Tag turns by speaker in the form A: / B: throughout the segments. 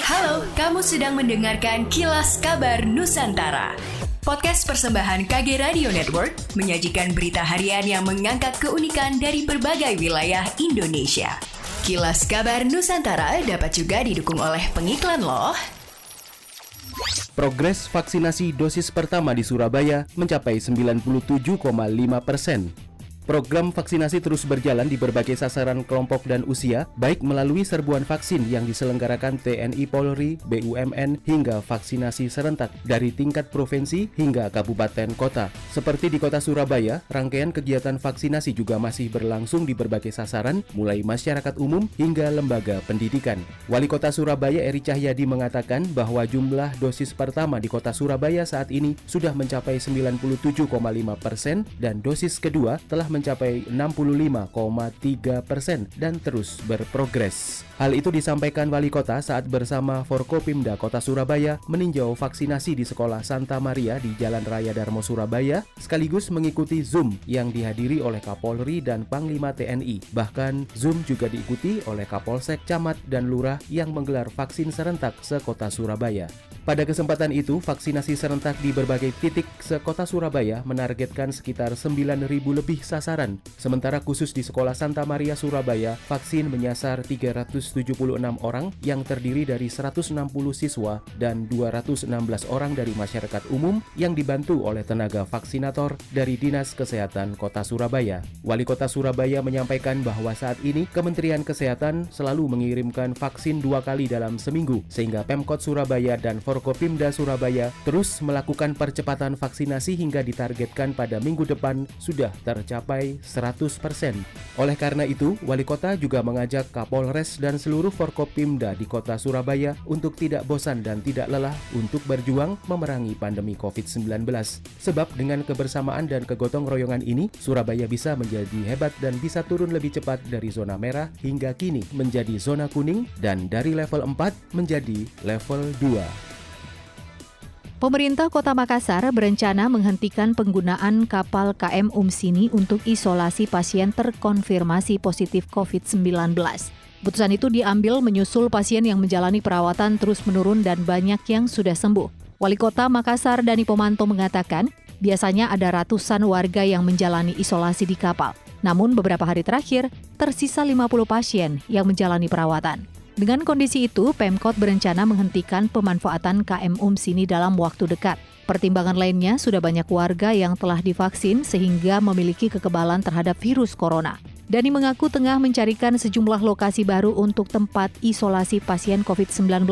A: Halo, kamu sedang mendengarkan Kilas Kabar Nusantara. Podcast persembahan KG Radio Network menyajikan berita harian yang mengangkat keunikan dari berbagai wilayah Indonesia. Kilas Kabar Nusantara dapat juga didukung oleh pengiklan loh.
B: Progres vaksinasi dosis pertama di Surabaya mencapai 97,5 persen. Program vaksinasi terus berjalan di berbagai sasaran kelompok dan usia, baik melalui serbuan vaksin yang diselenggarakan TNI Polri, BUMN, hingga vaksinasi serentak dari tingkat provinsi hingga kabupaten kota. Seperti di kota Surabaya, rangkaian kegiatan vaksinasi juga masih berlangsung di berbagai sasaran, mulai masyarakat umum hingga lembaga pendidikan. Wali Kota Surabaya Eri Cahyadi mengatakan bahwa jumlah dosis pertama di kota Surabaya saat ini sudah mencapai 97,5 persen dan dosis kedua telah mencapai 65,3 persen dan terus berprogres. Hal itu disampaikan Wali Kota saat bersama Forkopimda Kota Surabaya meninjau vaksinasi di Sekolah Santa Maria di Jalan Raya Darmo Surabaya, sekaligus mengikuti Zoom yang dihadiri oleh Kapolri dan Panglima TNI. Bahkan Zoom juga diikuti oleh Kapolsek, Camat, dan Lurah yang menggelar vaksin serentak sekota Surabaya. Pada kesempatan itu, vaksinasi serentak di berbagai titik sekota Surabaya menargetkan sekitar 9.000 lebih sasaran. Sementara khusus di Sekolah Santa Maria Surabaya, vaksin menyasar 376 orang yang terdiri dari 160 siswa dan 216 orang dari masyarakat umum yang dibantu oleh tenaga vaksinator dari Dinas Kesehatan Kota Surabaya. Wali Kota Surabaya menyampaikan bahwa saat ini Kementerian Kesehatan selalu mengirimkan vaksin dua kali dalam seminggu, sehingga Pemkot Surabaya dan Forkopimda Surabaya terus melakukan percepatan vaksinasi hingga ditargetkan pada minggu depan sudah tercapai 100%. Oleh karena itu, Wali Kota juga mengajak Kapolres dan seluruh Forkopimda di Kota Surabaya untuk tidak bosan dan tidak lelah untuk berjuang memerangi pandemi COVID-19. Sebab dengan kebersamaan dan kegotong royongan ini, Surabaya bisa menjadi hebat dan bisa turun lebih cepat dari zona merah hingga kini menjadi zona kuning dan dari level 4 menjadi level 2.
C: Pemerintah Kota Makassar berencana menghentikan penggunaan kapal KM Umsini untuk isolasi pasien terkonfirmasi positif COVID-19. Putusan itu diambil menyusul pasien yang menjalani perawatan terus menurun dan banyak yang sudah sembuh. Wali Kota Makassar Dani Pomanto mengatakan, biasanya ada ratusan warga yang menjalani isolasi di kapal. Namun beberapa hari terakhir, tersisa 50 pasien yang menjalani perawatan. Dengan kondisi itu, Pemkot berencana menghentikan pemanfaatan KM Umsini dalam waktu dekat. Pertimbangan lainnya sudah banyak warga yang telah divaksin sehingga memiliki kekebalan terhadap virus corona. Dani mengaku tengah mencarikan sejumlah lokasi baru untuk tempat isolasi pasien COVID-19.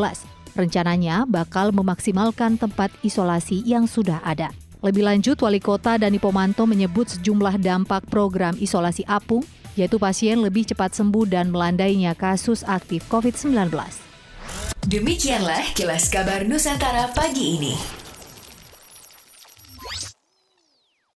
C: Rencananya bakal memaksimalkan tempat isolasi yang sudah ada. Lebih lanjut, Wali Kota Dani Pomanto menyebut sejumlah dampak program isolasi apung yaitu pasien lebih cepat sembuh dan melandainya kasus aktif COVID-19.
A: Demikianlah kilas kabar Nusantara pagi ini.